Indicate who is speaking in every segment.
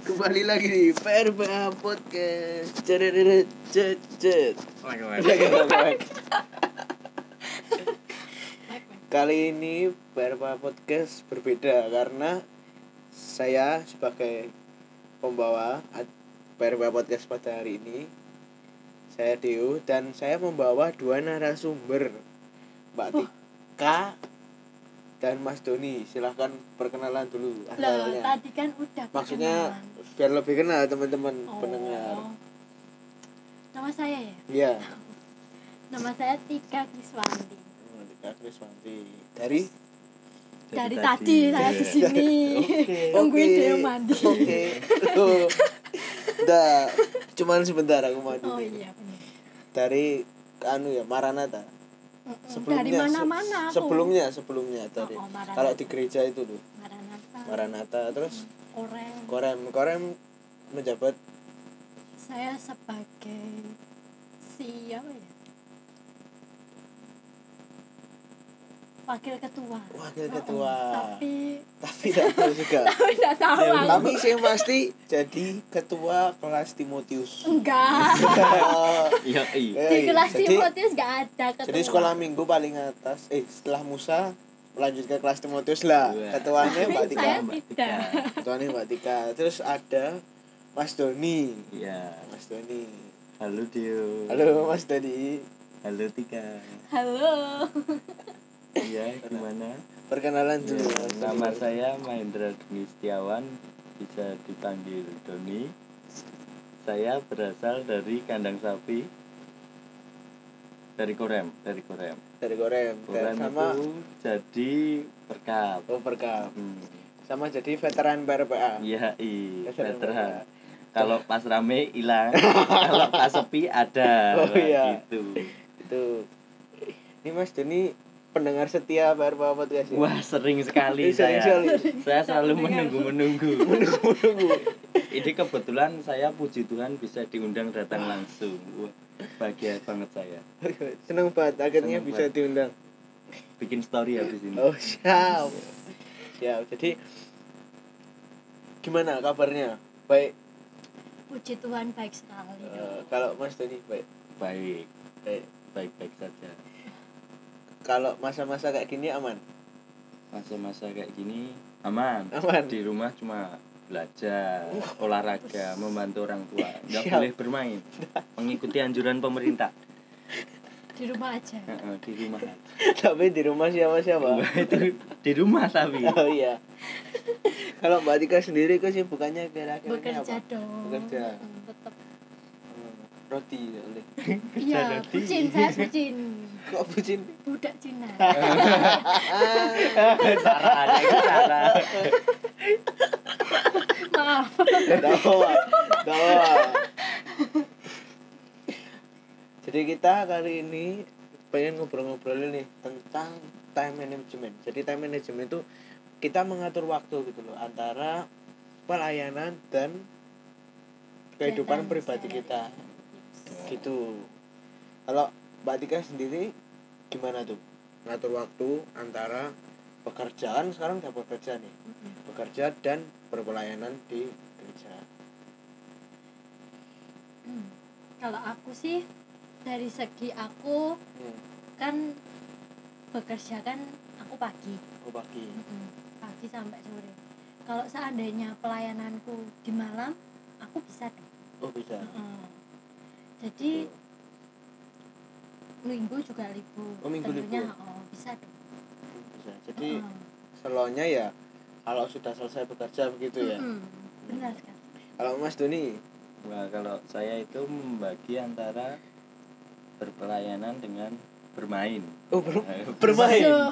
Speaker 1: Kembali lagi di PRBA Podcast. Cederet cet cet. Kali ini PRBA Podcast berbeda karena saya sebagai pembawa ad- PRBA Podcast pada hari ini saya Deo dan saya membawa dua narasumber. Mbak Tika dan Mas Doni. Silahkan perkenalan dulu
Speaker 2: Lah,
Speaker 1: awalnya.
Speaker 2: tadi kan udah
Speaker 1: Maksudnya
Speaker 2: perkenalan.
Speaker 1: biar lebih kenal teman-teman
Speaker 2: Oh.
Speaker 1: pendengar.
Speaker 2: Nama saya ya?
Speaker 1: Iya.
Speaker 2: Nama saya Tika Kriswanti.
Speaker 1: Oh, Tika Kriswanti. Dari
Speaker 2: Dari tadi saya di sini. Tungguin
Speaker 1: Oke.
Speaker 2: dia mandi.
Speaker 1: Oke. Tuh. Udah, cuman sebentar aku mandi.
Speaker 2: Oh iya benar.
Speaker 1: Dari anu ya Maranatha.
Speaker 2: Mm-mm, Dari mana-mana
Speaker 1: se-
Speaker 2: aku.
Speaker 1: sebelumnya sebelumnya dari
Speaker 2: Oh, oh,
Speaker 1: kalau di gereja itu tuh
Speaker 2: Maranatha.
Speaker 1: Maranatha terus
Speaker 2: Korem.
Speaker 1: Korem Korem menjabat
Speaker 2: Saya sebagai si apa ya? Wakil ketua.
Speaker 1: Wakil ketua.
Speaker 2: Tapi
Speaker 1: tapi tidak tahu juga
Speaker 2: tapi tidak tahu aku.
Speaker 1: tapi saya pasti jadi ketua kelas Timotius
Speaker 2: Enggak.
Speaker 3: Iya, iya.
Speaker 2: Di
Speaker 1: Eh,
Speaker 2: kelas
Speaker 1: jadi-
Speaker 2: Timotius enggak ada ketua.
Speaker 1: Jadi sekolah minggu paling atas, eh setelah Musa lanjut ke kelas Timotius lah. Ketuanya Mbak
Speaker 2: Tapi
Speaker 1: Tika. Ketuanya Mbak Tika. Terus ada Mas Doni.
Speaker 3: Iya.
Speaker 1: Mas Doni.
Speaker 3: Halo Dio.
Speaker 1: Halo Mas Doni.
Speaker 3: Halo Tika.
Speaker 2: Halo.
Speaker 3: Iya, gimana?
Speaker 1: Perkenalan dulu. Doni.
Speaker 3: nama saya Mahendra Doni Setiawan, bisa dipanggil Doni. Saya berasal dari kandang sapi dari Korem, dari Korem.
Speaker 1: dari Korem.
Speaker 3: Korem
Speaker 1: sama
Speaker 3: itu jadi perkap.
Speaker 1: oh, Perkap.
Speaker 3: Hmm.
Speaker 1: Sama jadi veteran PRPA.
Speaker 3: Iya, iya,
Speaker 1: Veteran
Speaker 3: veteran. Kalau pas rame hilang, kalau pas sepi ada.
Speaker 1: Oh, iya.
Speaker 3: Gitu.
Speaker 1: Itu. Ini Mas Doni pendengar setia PRPA podcast. ya?
Speaker 3: Wah sering sekali
Speaker 1: Sering
Speaker 3: saya.
Speaker 1: sekali.
Speaker 3: Saya selalu
Speaker 2: Mendengar.
Speaker 3: menunggu menunggu.
Speaker 1: Menunggu.
Speaker 3: Ini kebetulan saya puji Tuhan bisa diundang datang langsung. Wah bahagia banget saya.
Speaker 1: Seneng banget akhirnya
Speaker 3: Seneng
Speaker 1: bisa
Speaker 3: banget.
Speaker 1: diundang.
Speaker 3: Bikin story habis ini.
Speaker 1: Oh siap. Siap. Jadi gimana kabarnya? Baik.
Speaker 2: Puji Tuhan baik sekali.
Speaker 1: Eh, kalau Mas Doni baik.
Speaker 3: Baik,
Speaker 1: Baik.
Speaker 3: baik baik saja.
Speaker 1: Kalau masa-masa kayak gini aman.
Speaker 3: Masa-masa kayak gini aman.
Speaker 1: Aman.
Speaker 3: Di rumah cuma belajar, olahraga, membantu orang tua. Nggak
Speaker 1: Siap.
Speaker 3: boleh bermain. Mengikuti anjuran pemerintah.
Speaker 2: Di rumah aja.
Speaker 3: Heeh, di rumah.
Speaker 1: Tapi di rumah siapa-siapa?
Speaker 3: Wah, itu di rumah tapi.
Speaker 1: Oh iya. Kalau Mbak Tika sendiri kesibukannya kira-kira ini
Speaker 2: Bekerja
Speaker 1: apa?
Speaker 2: dong.
Speaker 1: Bekerja.
Speaker 2: Tetap.
Speaker 1: Roti ya oleh.
Speaker 2: Iya, bucin saya bucin.
Speaker 1: Kok bucin?
Speaker 2: Budak Cina.
Speaker 3: Ada.
Speaker 2: Maaf.
Speaker 1: Dawa. Dawa. Jadi kita kali ini pengen ngobrol-ngobrol nih tentang time management. Jadi time management itu kita mengatur waktu gitu loh antara pelayanan dan kehidupan pribadi kita gitu. Kalau Mbak Tika sendiri gimana tuh ngatur waktu antara pekerjaan sekarang udah bekerja nih bekerja dan berpelayanan di gereja.
Speaker 2: Hmm. Kalau aku sih dari segi aku
Speaker 1: Hmm.
Speaker 2: kan bekerja kan aku pagi.
Speaker 1: Oh pagi.
Speaker 2: Mm-mm. Pagi sampai sore. Kalau seandainya pelayananku di malam, aku bisa dong.
Speaker 1: Oh bisa.
Speaker 2: Mm-mm. Jadi minggu juga libur.
Speaker 1: Oh, minggu
Speaker 2: Tentunya,
Speaker 1: libur.
Speaker 2: oh, bisa dong.
Speaker 1: Bisa. Jadi
Speaker 2: Mm-mm.
Speaker 1: selonya ya kalau sudah selesai bekerja begitu ya.
Speaker 2: Mm-mm. Benar kan?
Speaker 1: Kalau Mas Doni,
Speaker 3: Wah, kalau saya itu membagi antara berpelayanan dengan bermain.
Speaker 1: oh ber-
Speaker 3: Eh,
Speaker 1: bermain.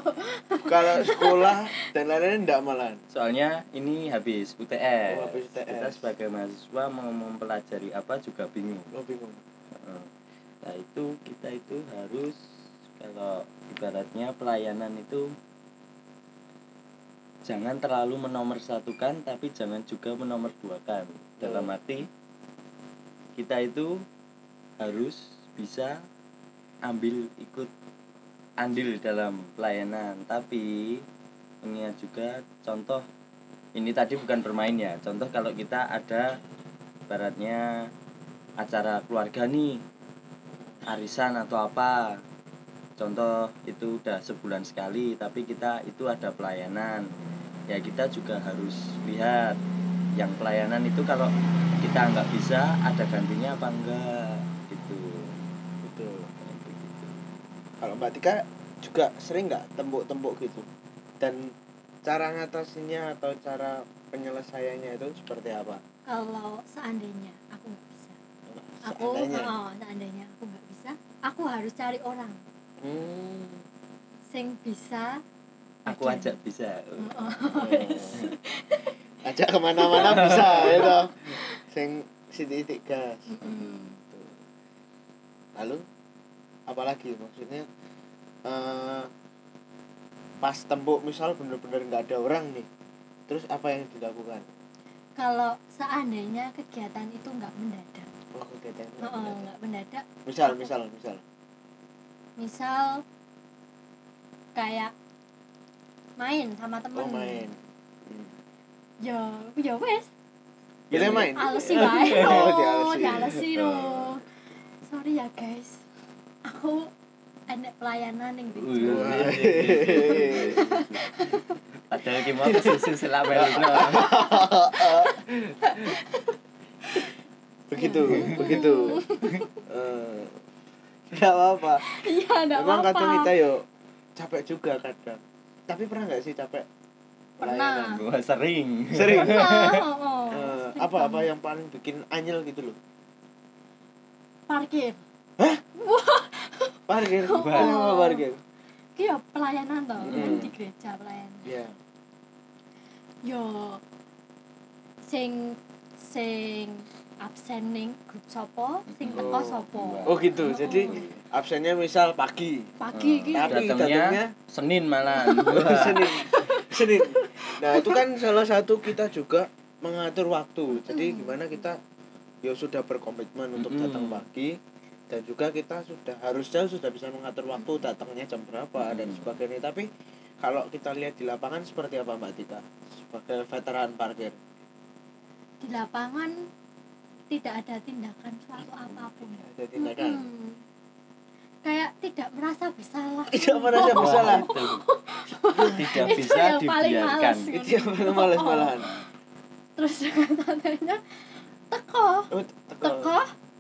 Speaker 1: Kalau sekolah dan lain-lain enggak malah.
Speaker 3: Soalnya ini habis UTS.
Speaker 1: Oh, habis UTS.
Speaker 3: Kita sebagai mahasiswa mau mempelajari apa juga bingung.
Speaker 1: Oh bingung.
Speaker 3: Nah itu kita itu harus kalau ibaratnya pelayanan itu jangan terlalu menomorsatukan tapi jangan juga menomorduakan dalam
Speaker 1: Oh.
Speaker 3: arti kita itu harus bisa ambil ikut andil dalam pelayanan. Tapi mengingat juga contoh ini tadi bukan bermain ya. Contoh kalau kita ada baratnya acara keluarga nih arisan atau apa. Contoh itu udah sebulan sekali tapi kita itu ada pelayanan. Ya kita juga harus lihat yang pelayanan itu kalau kita nggak bisa ada gantinya apa enggak gitu.
Speaker 1: Betul.
Speaker 3: Kayak begitu.
Speaker 1: kalau mbak Tika juga sering nggak tembok-tembok gitu? Dan cara ngatasinya atau cara penyelesaiannya itu seperti apa?
Speaker 2: Kalau seandainya aku nggak bisa. Aku
Speaker 1: Seandainya.
Speaker 2: oh, seandainya aku harus cari orang.
Speaker 1: Hmm.
Speaker 2: sing bisa
Speaker 3: aku ajak. bisa.
Speaker 2: Oh,
Speaker 1: Oh. ajak ke mana-mana bisa itu sing si titik gas lalu apalagi maksudnya eh, pas tembok misal bener-bener nggak ada orang nih terus apa yang dilakukan?
Speaker 2: Kalau seandainya kegiatan itu nggak mendadak
Speaker 1: oh kegiatan
Speaker 2: oh, oh, nggak mendadak.
Speaker 1: Misal misal misal.
Speaker 2: Misal kayak main sama temen.
Speaker 1: oh main. Hmm.
Speaker 2: ya ya wes.
Speaker 1: Kita main.
Speaker 2: Alesi wae
Speaker 1: Oh,
Speaker 2: oh
Speaker 1: dialesi.
Speaker 2: dialesi
Speaker 3: Oh.
Speaker 2: loh sorry ya guys. Aku enek pelayanan yang
Speaker 3: Wih,
Speaker 2: gitu.
Speaker 3: Padahal ki mau kesusu selak melino.
Speaker 1: begitu begitu. Eh, nggak apa-apa.
Speaker 2: Iya enggak
Speaker 1: Memang
Speaker 2: apa-apa.
Speaker 1: kadang kita yo capek juga kadang. Tapi pernah nggak sih capek?
Speaker 2: Pernah.
Speaker 1: pelayanan?
Speaker 3: Gua sering.
Speaker 1: sering?
Speaker 2: Pernah. Oh, oh.
Speaker 1: Eh,
Speaker 2: Sering
Speaker 1: apa apa yang paling bikin anyel gitu loh?
Speaker 2: Parkir.
Speaker 1: Parkir?
Speaker 2: Oh.
Speaker 1: kenapa parkir?
Speaker 2: Ki ya pelayanan toh
Speaker 1: Hmm.
Speaker 2: kan di gereja pelayanan.
Speaker 1: Ya
Speaker 2: yo sing sing absen ning grup sopo? Sing teko
Speaker 1: Oh.
Speaker 2: sopo?
Speaker 1: Oh gitu. Jadi absennya misal pagi.
Speaker 2: Pagi ki
Speaker 1: Tapi
Speaker 3: Datangnya
Speaker 1: datangnya-
Speaker 3: Senin malah.
Speaker 1: Senin. Senin. Nah itu kan salah satu kita juga mengatur waktu. Jadi
Speaker 2: Mm.
Speaker 1: gimana kita ya sudah berkomitmen untuk
Speaker 3: Mm.
Speaker 1: datang pagi dan juga kita sudah harusnya sudah bisa mengatur waktu datangnya jam berapa dan sebagainya. Tapi kalau kita lihat di lapangan seperti apa Mbak Tika? Sebagai veteran parkir.
Speaker 2: Di lapangan tidak ada tindakan suatu apa pun
Speaker 1: ada tindakan
Speaker 2: Mm-mm. kayak tidak merasa bersalah
Speaker 1: tidak merasa bersalah
Speaker 3: Itu. Tidak
Speaker 2: Itu
Speaker 3: bisa
Speaker 2: yang paling
Speaker 3: dibiarkan.
Speaker 2: males.
Speaker 1: itu yang paling males malahan
Speaker 2: terus dengan tantenya teko
Speaker 1: oh, teko.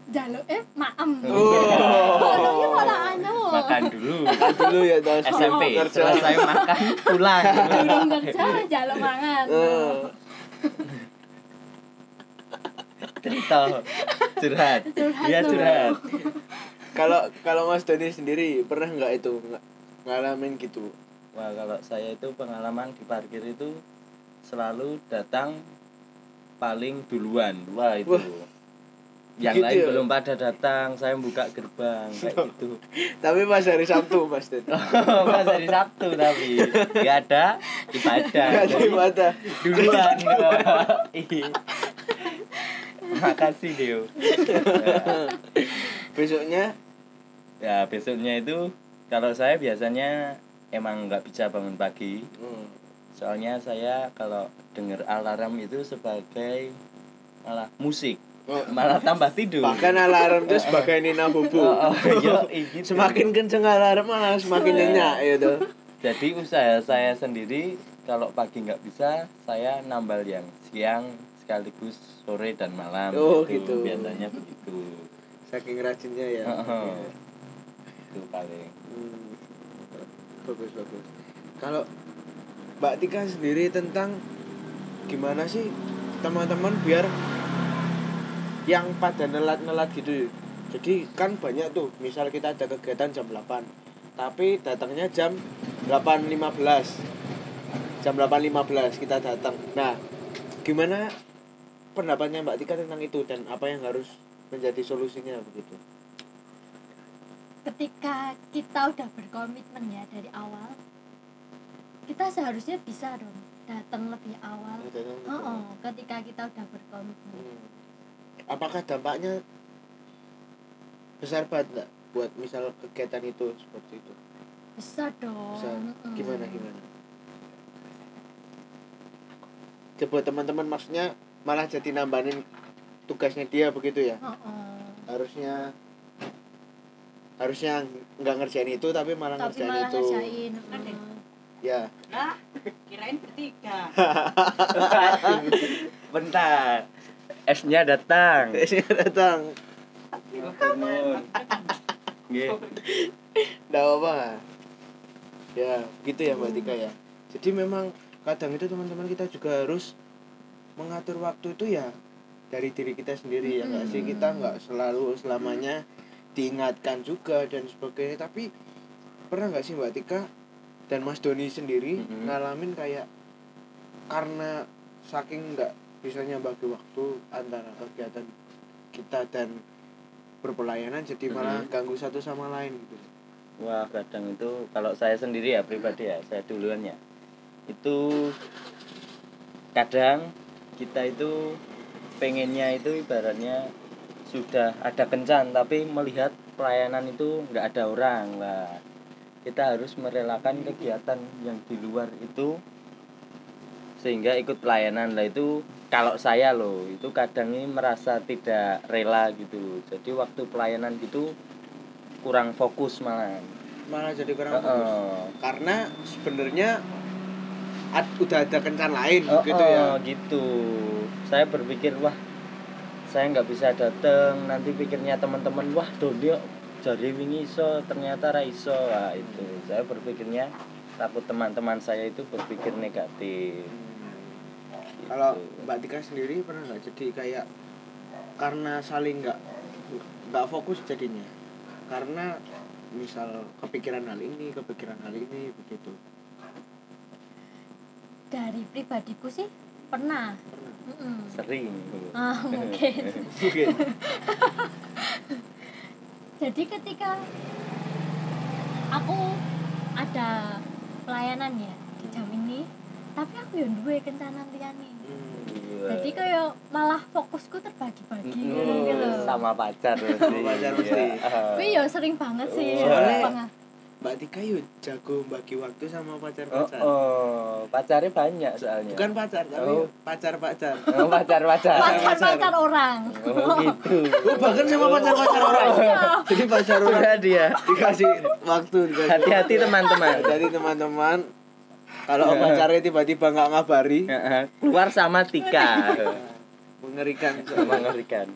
Speaker 2: jaluk eh maem
Speaker 1: Oh.
Speaker 2: malah anu
Speaker 3: Makan dulu.
Speaker 1: Makan dulu ya terus
Speaker 3: SMP
Speaker 1: kerja.
Speaker 3: selesai makan pulang.
Speaker 2: durung kerja jaluk mangan
Speaker 1: Eh,
Speaker 3: Cerita curhat. Iya curhat.
Speaker 1: kalau kalau Mas Doni sendiri pernah nggak itu ngalamin gitu
Speaker 3: Wah kalau saya itu pengalaman di parkir itu selalu datang paling duluan. Wah itu.
Speaker 1: Wah,
Speaker 3: Yang
Speaker 1: begitu
Speaker 3: lain
Speaker 1: ya?
Speaker 3: belum pada datang, saya buka gerbang kayak gitu.
Speaker 1: tapi pas hari Sabtu Mas Doni
Speaker 3: Pas hari Sabtu tapi nggak ada ibadah.
Speaker 1: nggak ada ibadah
Speaker 3: duluan. Iya. Makasih Dio. Ya.
Speaker 1: besoknya
Speaker 3: Ya besoknya itu kalau saya biasanya emang nggak bisa bangun pagi.
Speaker 1: hmm,
Speaker 3: Soalnya saya kalau denger alarm itu sebagai malah musik,
Speaker 1: oh,
Speaker 3: malah tambah tidur.
Speaker 1: bahkan alarm itu sebagai nina bobo
Speaker 3: Oh, oh, yo, gitu.
Speaker 1: semakin kenceng alarm malah semakin nyenyak gitu
Speaker 3: Jadi usaha saya sendiri kalau pagi nggak bisa, saya nambal yang siang sekaligus sore dan malam.
Speaker 1: Oh, gitu.
Speaker 3: Biasanya begitu.
Speaker 1: saking rajinnya ya
Speaker 3: Heeh. Itu paling.
Speaker 1: Hmm, bagus bagus kalau Mbak Tika sendiri tentang gimana sih teman-teman biar yang pada nelat-nelat gitu jadi kan banyak tuh misal kita ada kegiatan jam 8 tapi datangnya jam 8.15 jam 8.15 kita datang nah gimana pendapatnya Mbak Tika tentang itu dan apa yang harus menjadi solusinya begitu.
Speaker 2: Ketika kita udah berkomitmen ya dari awal kita seharusnya bisa dong datang lebih awal.
Speaker 1: Datang lebih
Speaker 2: oh,
Speaker 1: awal.
Speaker 2: ketika kita udah berkomitmen.
Speaker 1: Hmm. apakah dampaknya besar banget nggak buat misal kegiatan itu seperti itu?
Speaker 2: Bisa dong.
Speaker 1: Besar. Gimana gimana? Buat teman-teman maksudnya malah jadi nambahin tugasnya dia begitu ya
Speaker 2: Heeh.
Speaker 1: harusnya harusnya nggak ngerjain itu tapi malah
Speaker 2: tapi
Speaker 1: ngerjain
Speaker 2: malah
Speaker 1: itu
Speaker 2: ngerjain heeh.
Speaker 1: ya
Speaker 4: Lah, kirain bertiga.
Speaker 3: bentar esnya datang
Speaker 1: biasanya datang
Speaker 3: Bangun. Nggih.
Speaker 1: nggak apa ya gitu ya mbak Tika ya jadi memang kadang itu teman-teman kita juga harus mengatur waktu itu ya dari diri kita sendiri ya nggak sih
Speaker 2: Mm.
Speaker 1: kita nggak selalu selamanya diingatkan juga dan sebagainya tapi pernah nggak sih mbak Tika dan Mas Doni sendiri
Speaker 3: Mm-mm.
Speaker 1: ngalamin kayak karena saking nggak bisanya bagi waktu antara kegiatan kita dan berpelayanan jadi malah
Speaker 3: Mm-mm.
Speaker 1: ganggu satu sama lain gitu
Speaker 3: Wah kadang itu kalau saya sendiri ya pribadi ya saya duluan ya itu kadang kita itu pengennya itu ibaratnya sudah ada kencan tapi melihat pelayanan itu nggak ada orang. Lah kita harus merelakan kegiatan yang di luar itu sehingga ikut pelayanan. Lah itu kalau saya loh itu kadang ini merasa tidak rela gitu. Jadi waktu pelayanan gitu kurang fokus malah.
Speaker 1: Malah jadi kurang fokus.
Speaker 3: Heeh.
Speaker 1: karena sebenarnya ad- udah ada kencan lain
Speaker 3: Oh,
Speaker 1: gitu ya.
Speaker 3: oh, gitu. Saya berpikir wah saya nggak bisa datang nanti pikirnya teman-teman wah Doni jadi wingi iso ternyata ra iso. Wah itu. Saya berpikirnya takut teman-teman saya itu berpikir negatif.
Speaker 1: Hmm. kalau
Speaker 3: Gitu.
Speaker 1: Mbak Tika sendiri pernah nggak jadi kayak karena saling nggak nggak fokus jadinya? Karena misal kepikiran hal ini kepikiran hal ini begitu
Speaker 2: dari pribadiku sih pernah Mm-mm.
Speaker 3: sering
Speaker 2: ah mungkin
Speaker 1: Oke.
Speaker 2: jadi ketika aku ada pelayanan ya di jam ini tapi aku yang duwe kencanan liyane
Speaker 1: Hmm.
Speaker 3: Iya.
Speaker 2: jadi kayak malah fokusku terbagi-bagi
Speaker 3: Mm,
Speaker 2: iki lho
Speaker 3: sama pacar mesti
Speaker 1: Sama pacar mesti.
Speaker 3: Iya.
Speaker 2: Kuwi ya sering banget sih
Speaker 1: Soalnya- Mbak Tika yuk jago bagi waktu sama pacar
Speaker 3: oh,
Speaker 1: pacar.
Speaker 3: oh pacarnya banyak soalnya.
Speaker 1: Bukan pacar tapi
Speaker 3: Oh.
Speaker 1: pacar pacar
Speaker 3: oh, pacar pacar
Speaker 2: pacar-pacar. orang.
Speaker 3: Oh gitu.
Speaker 1: Oh, bahkan sama pacar pacar orang jadi pacar orang
Speaker 3: Sudah dia.
Speaker 1: dikasih waktu dikasih
Speaker 3: hati-hati teman-teman.
Speaker 1: Jadi teman-teman. Kalau pacarnya tiba-tiba nggak ngabari.
Speaker 3: Keluar sama Tika.
Speaker 1: Mengerikan.
Speaker 3: Mengerikan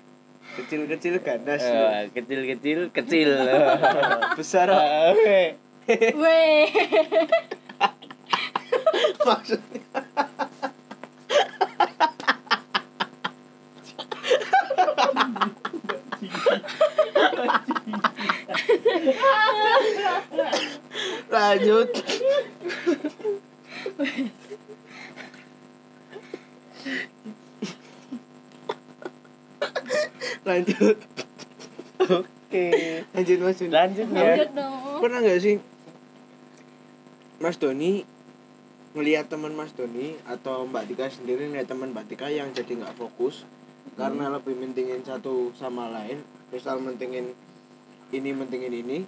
Speaker 1: kecil-kecil ganas
Speaker 3: Eh, kecil-kecil kecil.
Speaker 1: Besar
Speaker 3: Oke.
Speaker 2: weh.
Speaker 1: Maksudnya. Lanjut lanjut.
Speaker 3: Oke.
Speaker 1: Lanjut mas Doni.
Speaker 3: Lanjut ya.
Speaker 2: Lanjut dong.
Speaker 1: Pernah nggak sih Mas Doni ngelihat teman Mas Doni atau Mbak Tika sendiri ngelihat teman Mbak Tika yang jadi nggak fokus karena lebih mentingin satu sama lain misal mentingin ini mentingin ini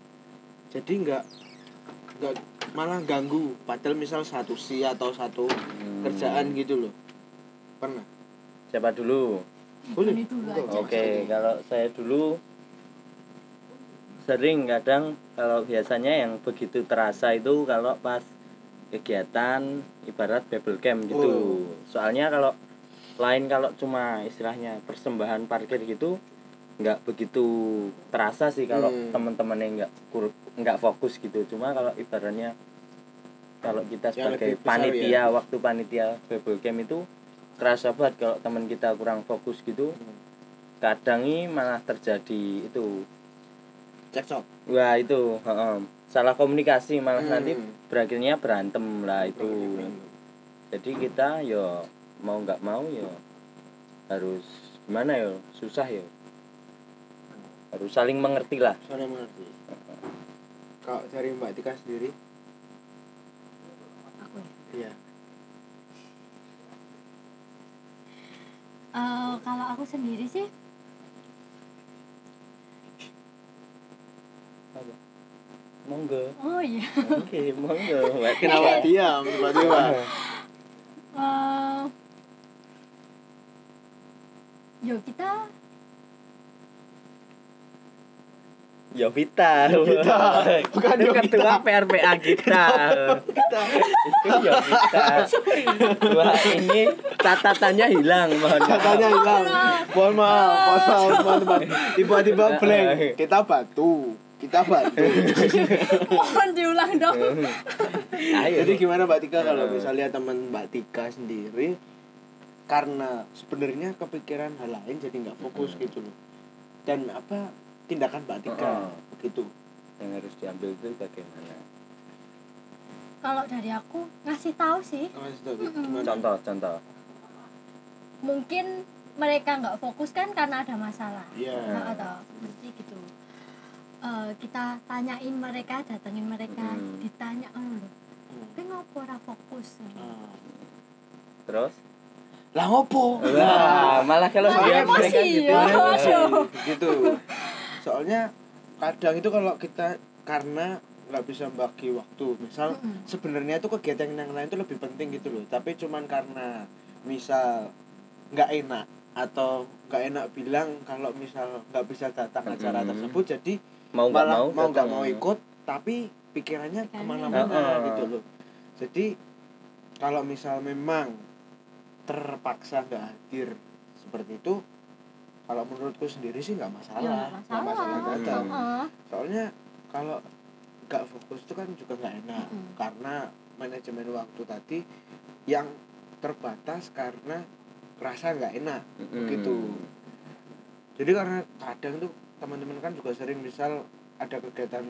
Speaker 1: jadi nggak nggak malah ganggu. Padahal misal satu si atau satu
Speaker 3: Hmm.
Speaker 1: kerjaan gitu loh. Pernah?
Speaker 3: Siapa dulu
Speaker 2: Aja
Speaker 3: Oke, kalau saya dulu sering kadang kalau biasanya yang begitu terasa itu kalau pas kegiatan ibarat Bible camp gitu.
Speaker 1: Oh.
Speaker 3: Soalnya kalau lain kalau cuma istilahnya persembahan parkir gitu nggak begitu terasa sih kalau
Speaker 1: Hmm.
Speaker 3: teman-teman yang nggak kur- nggak fokus gitu. Cuma kalau ibaratnya kalau kita
Speaker 1: Ya,
Speaker 3: sebagai
Speaker 1: besar
Speaker 3: panitia
Speaker 1: ya.
Speaker 3: waktu panitia Bible camp itu kerasa banget kalau teman kita kurang fokus gitu. Kadang ini malah terjadi itu.
Speaker 1: Cekcok?
Speaker 3: Wah itu heeh. salah komunikasi malah
Speaker 1: Hmm.
Speaker 3: nanti berakhirnya berantem lah itu. Jadi kita yo mau nggak mau yo harus gimana yo? Susah yo. Harus saling mengerti lah.
Speaker 1: Saya mengerti. Kalau dari Mbak Tika sendiri?
Speaker 2: Aku ya?
Speaker 1: Iya
Speaker 2: Eh, kalau aku sendiri sih
Speaker 3: monggo.
Speaker 2: Oh iya.
Speaker 3: Oke monggo. Mbak
Speaker 1: kenapa diam? Tiba-tiba
Speaker 2: Eh, yo kita
Speaker 3: Yovita
Speaker 1: Yovita, bukan
Speaker 3: itu
Speaker 1: Yovita.
Speaker 3: ketua PRPA kita itu Yovita wah ini catatannya hilang mohon maaf.
Speaker 1: Katanya hilang. Mohon maaf, mohon maaf teman-teman. Tiba-tiba blank. Kita batu. Kita batu.
Speaker 2: mohon diulang dong
Speaker 3: Ayo.
Speaker 1: Jadi gimana Mbak Tika kalau
Speaker 3: Eh.
Speaker 1: misalnya teman Mbak Tika sendiri karena sebenarnya kepikiran hal lain jadi nggak fokus
Speaker 3: Hmm.
Speaker 1: gitu loh. Dan apa tindakan Mbak Tika
Speaker 3: Heeh.
Speaker 1: begitu.
Speaker 3: yang harus diambil itu bagaimana
Speaker 2: kalau dari aku ngasih tahu sih
Speaker 3: contoh contoh
Speaker 2: mungkin mereka nggak fokus kan karena ada masalah
Speaker 1: Iya.
Speaker 2: Nah, atau seperti gitu Eh, kita tanyain mereka datengin mereka
Speaker 3: Mm.
Speaker 2: ditanya oh lho
Speaker 1: Hmm.
Speaker 2: kowe ngopo ora fokus
Speaker 1: Ah.
Speaker 3: terus
Speaker 1: Lah ngopo?
Speaker 3: Wah, malah kalau dia mereka gitu
Speaker 2: ya.
Speaker 1: Gitu soalnya kadang itu kalau kita karena nggak bisa bagi waktu misal
Speaker 2: Mm-mm.
Speaker 1: sebenarnya itu kegiatan yang lain itu lebih penting gitu loh tapi cuman karena misal nggak enak atau nggak enak bilang kalau misal nggak bisa datang acara
Speaker 3: Mm-mm.
Speaker 1: tersebut jadi
Speaker 3: mau nggak mau
Speaker 1: mau nggak mau ikut tapi pikirannya
Speaker 2: ke
Speaker 1: mana-mana
Speaker 3: Heeh.
Speaker 1: gitu loh jadi kalau misal memang terpaksa nggak hadir seperti itu kalau menurutku sendiri sih nggak
Speaker 2: ya
Speaker 1: masalah
Speaker 2: nggak
Speaker 1: nggak masalah
Speaker 2: masalah
Speaker 1: datang
Speaker 3: Hmm.
Speaker 2: Heeh.
Speaker 1: soalnya kalau nggak fokus itu kan juga nggak enak
Speaker 2: Mm-mm.
Speaker 1: karena manajemen waktu tadi yang terbatas karena rasa nggak enak
Speaker 3: Mm-mm.
Speaker 1: begitu. jadi karena kadang tuh teman-teman kan juga sering misal ada kegiatan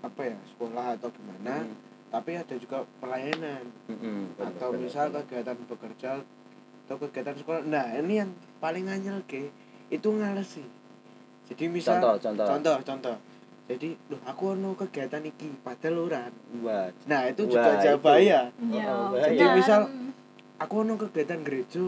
Speaker 1: apa ya sekolah atau gimana
Speaker 3: Mm.
Speaker 1: tapi ada juga pelayanan.
Speaker 3: Benar,
Speaker 1: atau misal kegiatan bekerja atau kegiatan sekolah nah ini yang paling nganyel ke itu ngales sih jadi misal
Speaker 3: contoh contoh
Speaker 1: contoh contoh jadi loh aku ono kegiatan iki padahal ora
Speaker 3: Wah,
Speaker 1: nah itu
Speaker 3: Wah,
Speaker 1: juga bahaya
Speaker 2: ya
Speaker 3: Oh,
Speaker 2: benar.
Speaker 1: Jadi misal- aku ono kegiatan gereja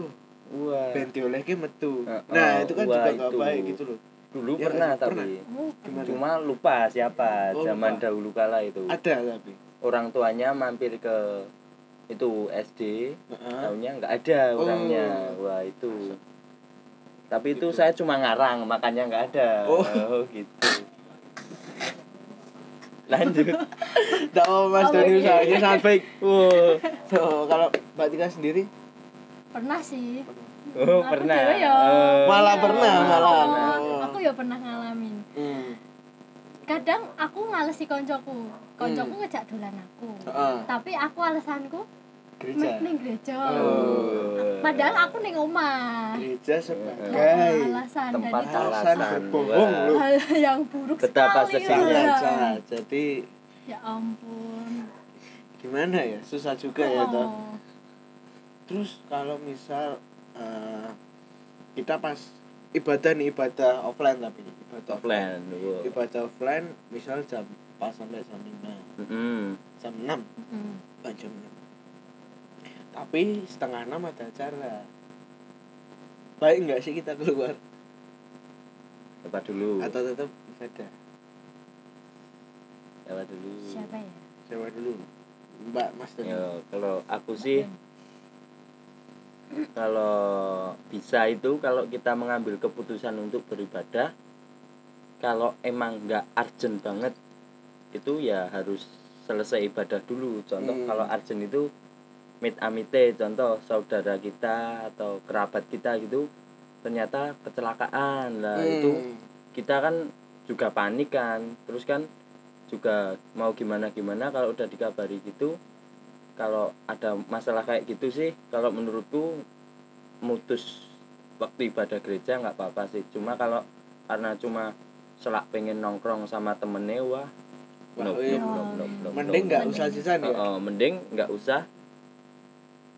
Speaker 3: wah.
Speaker 1: ben diolehke metu nah
Speaker 3: oh,
Speaker 1: itu kan
Speaker 3: wah,
Speaker 1: juga gak
Speaker 3: itu.
Speaker 1: baik gitu loh
Speaker 3: Dulu
Speaker 1: Ya,
Speaker 3: pernah
Speaker 1: pernah.
Speaker 3: tapi
Speaker 2: Oh,
Speaker 1: Gimana?
Speaker 3: cuma lupa siapa
Speaker 1: Oh,
Speaker 3: zaman
Speaker 1: lupa.
Speaker 3: dahulu kala itu.
Speaker 1: ada tapi
Speaker 3: Orang tuanya mampir ke itu SD,
Speaker 1: Heeh.
Speaker 3: tahunya nggak ada
Speaker 1: Oh.
Speaker 3: orangnya. Wah, itu. Tapi itu
Speaker 1: Gitu.
Speaker 3: saya cuma ngarang, makanya nggak ada.
Speaker 1: Oh.
Speaker 3: gitu. Lanjut.
Speaker 1: tak apa mas
Speaker 2: Oh,
Speaker 1: Doni
Speaker 2: oke.
Speaker 1: usahanya sangat baik
Speaker 3: Wow.
Speaker 1: so, kalau mbak Tika sendiri
Speaker 2: pernah sih
Speaker 3: Oh, pernah.
Speaker 2: ya.
Speaker 3: Oh.
Speaker 1: Malah
Speaker 2: Iya.
Speaker 1: pernah, malah.
Speaker 2: Oh, aku ya pernah ngalamin
Speaker 1: hmm.
Speaker 2: Kadang aku ngalesi koncoku. Koncoku
Speaker 1: Hmm.
Speaker 2: ngejak dolan aku.
Speaker 1: Heeh.
Speaker 2: tapi aku alasanku
Speaker 1: gereja.
Speaker 2: ning gereja.
Speaker 3: Oh.
Speaker 2: padahal aku ning omah.
Speaker 1: Gereja
Speaker 2: Oh,
Speaker 1: sebagai
Speaker 2: alasan dan
Speaker 3: tempat
Speaker 2: itu
Speaker 1: alasan. berbohong
Speaker 2: hal yang buruk
Speaker 3: Betapa
Speaker 2: sekali.
Speaker 1: sengaja jadi
Speaker 2: ya ampun.
Speaker 1: Gimana ya? Susah juga ya toh.
Speaker 2: Oh.
Speaker 1: terus kalau misal eh, kita pas ibadah nih ibadah offline tapi ibadah
Speaker 3: Offline. Wow.
Speaker 1: ibadah offline misal jam pas sampai jam 5
Speaker 3: Mm-mm.
Speaker 1: jam 6
Speaker 2: Mm.
Speaker 1: ah, jam 6 tapi setengah enam ada acara baik nggak sih kita keluar
Speaker 3: Apa dulu?
Speaker 1: atau tetap ibadah
Speaker 3: Apa dulu?
Speaker 2: siapa ya
Speaker 1: sewa dulu mbak mas
Speaker 3: Ya, kalau aku sih kalau bisa itu kalau kita mengambil keputusan untuk beribadah kalau emang nggak urgent banget itu ya harus selesai ibadah dulu contoh
Speaker 1: Hmm.
Speaker 3: kalau urgent itu mit amite contoh saudara kita atau kerabat kita gitu ternyata kecelakaan lah
Speaker 1: Hmm.
Speaker 3: itu kita kan juga panik kan terus kan juga mau gimana gimana kalau udah dikabari gitu kalau ada masalah kayak gitu sih kalau menurutku mutus waktu ibadah gereja nggak apa-apa sih cuma kalau karena cuma selak pengen nongkrong sama temennya wah no,
Speaker 1: iya.
Speaker 3: no, no, no, no,
Speaker 1: mending nggak
Speaker 3: no.
Speaker 1: usah sisan ya
Speaker 3: Oh, oh, mending nggak usah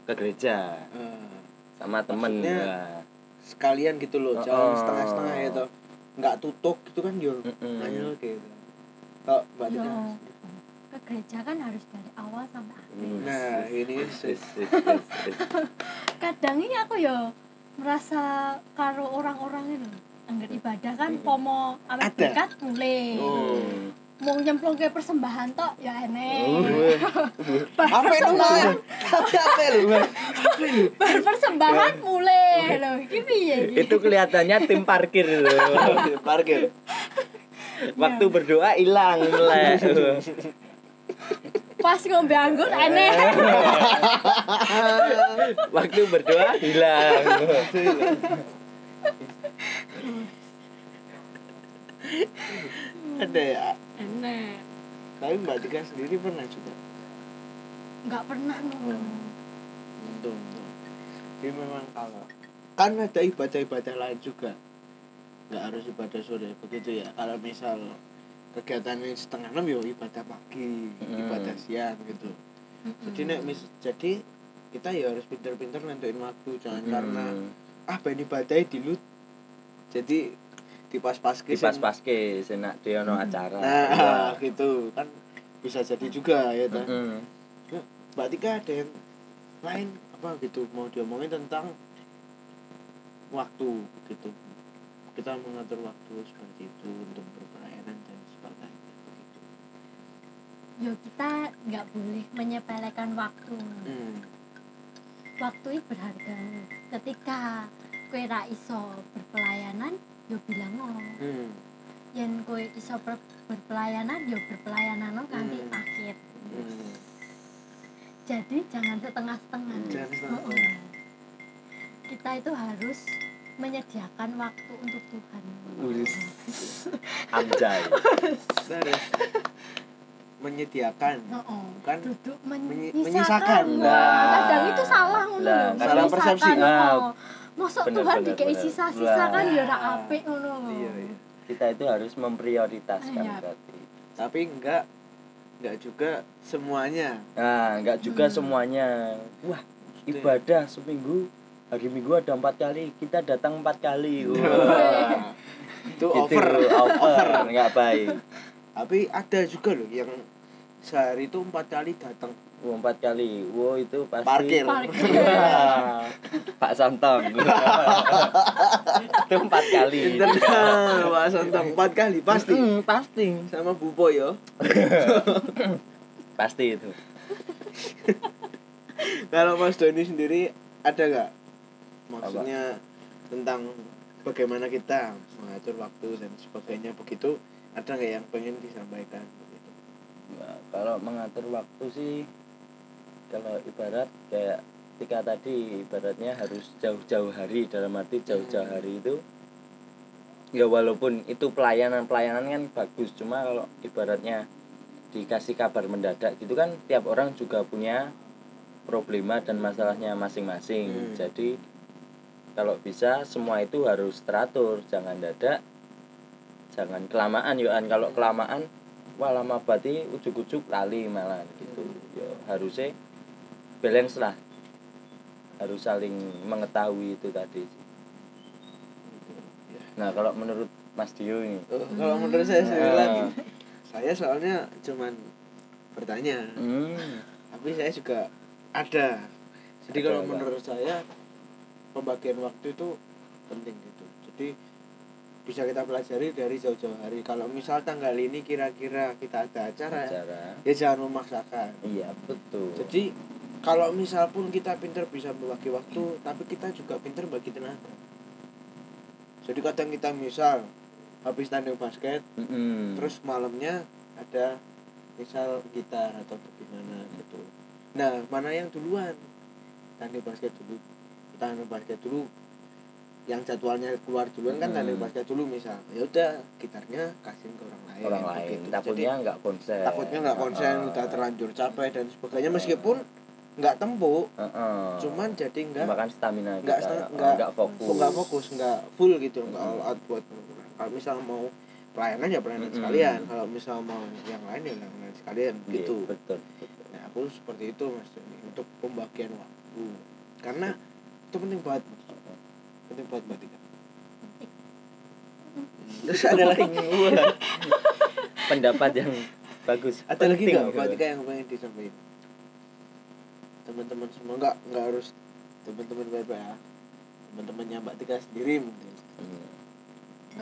Speaker 3: ke gereja
Speaker 1: Eh,
Speaker 3: sama temen Wah.
Speaker 1: sekalian gitu loh
Speaker 3: Oh,
Speaker 1: jangan
Speaker 3: oh.
Speaker 1: setengah-setengah ya toh nggak tutup gitu kan yo gitu mbak Tika
Speaker 2: Yo. ke gereja kan harus dari awal sampai akhir.
Speaker 3: Hmm.
Speaker 1: nah ini
Speaker 3: wis.
Speaker 2: kadang ini aku ya merasa karo orang-orang itu anggar ibadah kan pomo awet
Speaker 1: Ada.
Speaker 2: berkat mulai
Speaker 1: Oh.
Speaker 2: Mau nyemplung ke persembahan tok ya aneh
Speaker 3: Uh,
Speaker 1: apa itu tapi apa lu
Speaker 2: bar persembahan mulai piye iki?
Speaker 3: Itu kelihatannya tim parkir itu.
Speaker 1: parkir.
Speaker 3: Waktu berdoa hilang mulai.
Speaker 2: Pas ngombe anggur aneh.
Speaker 3: Waktu berdoa hilang.
Speaker 1: ada ya?
Speaker 2: Aneh.
Speaker 1: Tapi mbak Tika sendiri pernah juga
Speaker 2: nggak pernah
Speaker 1: untung. jadi memang kalau kan ada ibadah-ibadah lain juga. Nggak harus ibadah sore begitu ya? Kalau misal kegiatannya setengah enam ya ibadah pagi
Speaker 3: Hmm.
Speaker 1: ibadah siang gitu jadi nek mis jadi kita ya harus pinter-pinter nentuin waktu jangan karena
Speaker 3: Hmm.
Speaker 1: ah ben ibadah dilut jadi
Speaker 3: di pas pas ke senak dia no acara.
Speaker 1: nah gitu kan bisa jadi juga ya kan
Speaker 3: Mm-mm.
Speaker 1: Mbak Tika ada yang lain apa gitu mau diomongin tentang waktu gitu kita mengatur waktu seperti itu untuk berpelayanan dan sebagainya begitu
Speaker 2: yo kita nggak boleh menyepelekan waktu
Speaker 1: hmm.
Speaker 2: waktu itu berharga ketika kue ra iso berpelayanan yo bilang no
Speaker 1: Hmm.
Speaker 2: yen kue iso ber- berpelayanan yo berpelayanan no kanthi
Speaker 1: Hmm.
Speaker 2: akhir
Speaker 1: Hmm.
Speaker 2: jadi jangan setengah-setengah
Speaker 1: setengah-setengah.
Speaker 2: Oh, oh. kita itu harus menyediakan waktu untuk Tuhan.
Speaker 3: Anjay.
Speaker 1: Menyediakan
Speaker 2: oh.
Speaker 1: Bukan
Speaker 2: duduk
Speaker 1: menyi-
Speaker 2: menyisakan
Speaker 3: Nah.
Speaker 2: kadang itu salah ngono lho
Speaker 1: salah persepsi.
Speaker 2: oh,
Speaker 3: Nah.
Speaker 2: Mosok
Speaker 3: bener,
Speaker 2: Tuhan dikei
Speaker 3: bener.
Speaker 2: sisa-sisa kan ya ora apik ngono
Speaker 1: iya iya
Speaker 3: Kita itu harus memprioritaskan
Speaker 2: Iya.
Speaker 3: berarti.
Speaker 1: tapi enggak enggak juga semuanya
Speaker 3: Nah, enggak juga
Speaker 2: Hmm.
Speaker 3: semuanya. Wah, ibadah seminggu hari minggu ada empat kali kita datang empat kali Wah,
Speaker 1: itu
Speaker 3: gitu,
Speaker 1: over
Speaker 3: over nggak baik
Speaker 1: tapi ada juga loh yang sehari itu empat kali datang.
Speaker 3: Wah, empat kali. Wow itu pasti
Speaker 1: Parkir.
Speaker 2: Parkir.
Speaker 3: Pak Santong. Itu empat kali.
Speaker 1: Internal Pak Santong? Empat kali pasti?
Speaker 3: Hmm, pasti.
Speaker 1: Sama Bu Boyo
Speaker 3: pasti itu.
Speaker 1: Kalau Mas Doni sendiri ada nggak? Maksudnya tentang bagaimana kita mengatur waktu dan sebagainya begitu ada nggak yang pengen disampaikan begitu
Speaker 3: Nah, kalau mengatur waktu sih kalau ibarat kayak Tika tadi ibaratnya harus jauh-jauh hari dalam arti jauh-jauh hari itu ya walaupun itu pelayanan pelayanan kan bagus cuma kalau ibaratnya dikasih kabar mendadak gitu kan tiap orang juga punya problema dan masalahnya masing-masing
Speaker 1: Hmm.
Speaker 3: jadi kalau bisa semua itu harus teratur jangan dadak jangan kelamaan yoan kalau kelamaan wah lama berarti ujuk-ujuk lali malah gitu. Ya harusnya balance lah. Harus saling mengetahui itu tadi. Nah kalau menurut Mas Dio ini?
Speaker 1: Oh, kalau menurut saya sendiri
Speaker 3: Ah.
Speaker 1: lagi. Saya soalnya cuman bertanya.
Speaker 3: Hmm,
Speaker 1: tapi saya juga ada. Jadi
Speaker 3: Ada
Speaker 1: kalau
Speaker 3: apa?
Speaker 1: menurut saya pembagian waktu itu penting gitu. Jadi bisa kita pelajari dari jauh-jauh hari. Kalau misal tanggal ini kira-kira kita ada acara
Speaker 3: cara
Speaker 1: ya jangan memaksakan.
Speaker 3: Iya betul.
Speaker 1: Jadi kalau misal pun kita pinter bisa membagi waktu tapi kita juga pinter bagi tenaga. Jadi kadang kita misal habis tanding basket
Speaker 3: Mm-mm.
Speaker 1: terus malamnya ada misal gitar atau bagaimana gitu. Nah mana yang duluan? Tanding basket dulu. Tanding basket dulu yang jadwalnya keluar duluan kan
Speaker 3: Hmm.
Speaker 1: basket dulu misal ya udah gitarnya kasihin ke orang lain
Speaker 3: orang lain
Speaker 1: begitu.
Speaker 3: takutnya nggak konsen
Speaker 1: takutnya nggak konsen
Speaker 3: Heeh.
Speaker 1: udah terlanjur capek dan sebagainya meskipun nggak tempuh
Speaker 3: Heeh.
Speaker 1: cuman jadi nggak
Speaker 3: makan stamina
Speaker 1: nggak nggak-
Speaker 3: fokus
Speaker 1: nggak fokus nggak full gitu nggak
Speaker 3: Hmm.
Speaker 1: all out buat kalau misal mau pelayanan ya pelayanan
Speaker 3: Mm-mm.
Speaker 1: sekalian kalau misal mau yang lain ya yang lain sekalian
Speaker 3: Iya,
Speaker 1: gitu
Speaker 3: betul, betul.
Speaker 1: nah aku seperti itu mas untuk pembagian waktu karena itu penting banget banget mbak Tika terus ada lagi?
Speaker 3: Pendapat yang bagus.
Speaker 1: Ada lagi nggak? Mbak. Tika yang pengen disampaikan teman-teman semua nggak? Nggak harus teman-teman baik ya? Teman-temannya mbak Tika sendiri mungkin.
Speaker 3: Hmm.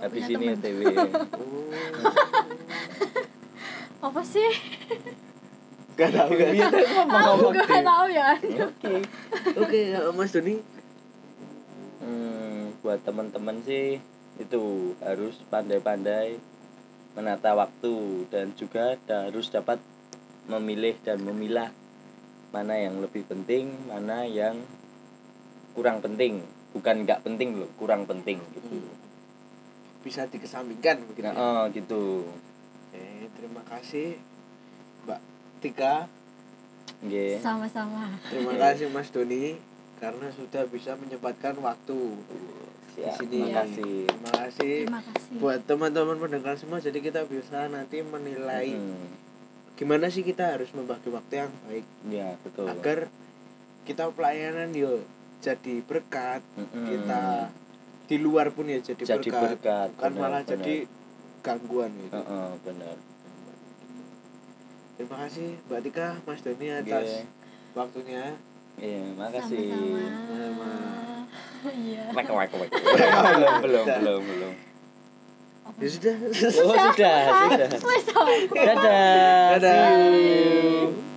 Speaker 3: Habis
Speaker 2: punya
Speaker 3: ini. OTW
Speaker 1: oh.
Speaker 2: Apa sih?
Speaker 1: Gak tahu kan?
Speaker 3: Iya, ngomong-ngomong
Speaker 2: aku gak tahu ya.
Speaker 3: Oke.
Speaker 1: Oke, Mas Doni.
Speaker 3: Hmm, buat teman-teman sih itu harus pandai-pandai menata waktu dan juga harus dapat memilih dan memilah mana yang lebih penting, mana yang kurang penting. Bukan nggak penting loh, kurang penting gitu.
Speaker 1: bisa dikesampingkan begitu.
Speaker 3: Nah,
Speaker 1: ya?
Speaker 3: oh, gitu.
Speaker 1: Oke, terima kasih Mbak Tika.
Speaker 3: Nggih.
Speaker 2: sama-sama
Speaker 1: Terima kasih Mas Doni karena sudah bisa menyempatkan waktu di
Speaker 3: Siap,
Speaker 1: sini.
Speaker 3: terima kasih.
Speaker 1: Terima kasih
Speaker 2: terima kasih
Speaker 1: buat teman-teman pendengar semua jadi kita bisa nanti menilai
Speaker 3: Hmm,
Speaker 1: gimana sih kita harus membagi waktu yang baik
Speaker 3: ya, betul.
Speaker 1: agar kita pelayanan yo jadi berkat
Speaker 3: Mm-mm.
Speaker 1: kita di luar pun ya jadi,
Speaker 3: jadi
Speaker 1: berkat,
Speaker 3: berkat,
Speaker 1: bukan
Speaker 3: benar,
Speaker 1: malah
Speaker 3: benar.
Speaker 1: jadi gangguan gitu.
Speaker 3: Heeh, benar.
Speaker 1: Terima kasih Mbak Tika, Mas Doni atas
Speaker 3: Nggih.
Speaker 1: waktunya.
Speaker 3: Iya, makasih.
Speaker 2: sama-sama iya
Speaker 3: Wek, wek, wek. belum, belum, belum, belum.
Speaker 1: Ya sudah.
Speaker 3: Oh, sudah, sudah. Dadah.
Speaker 1: Dadah.
Speaker 3: See you.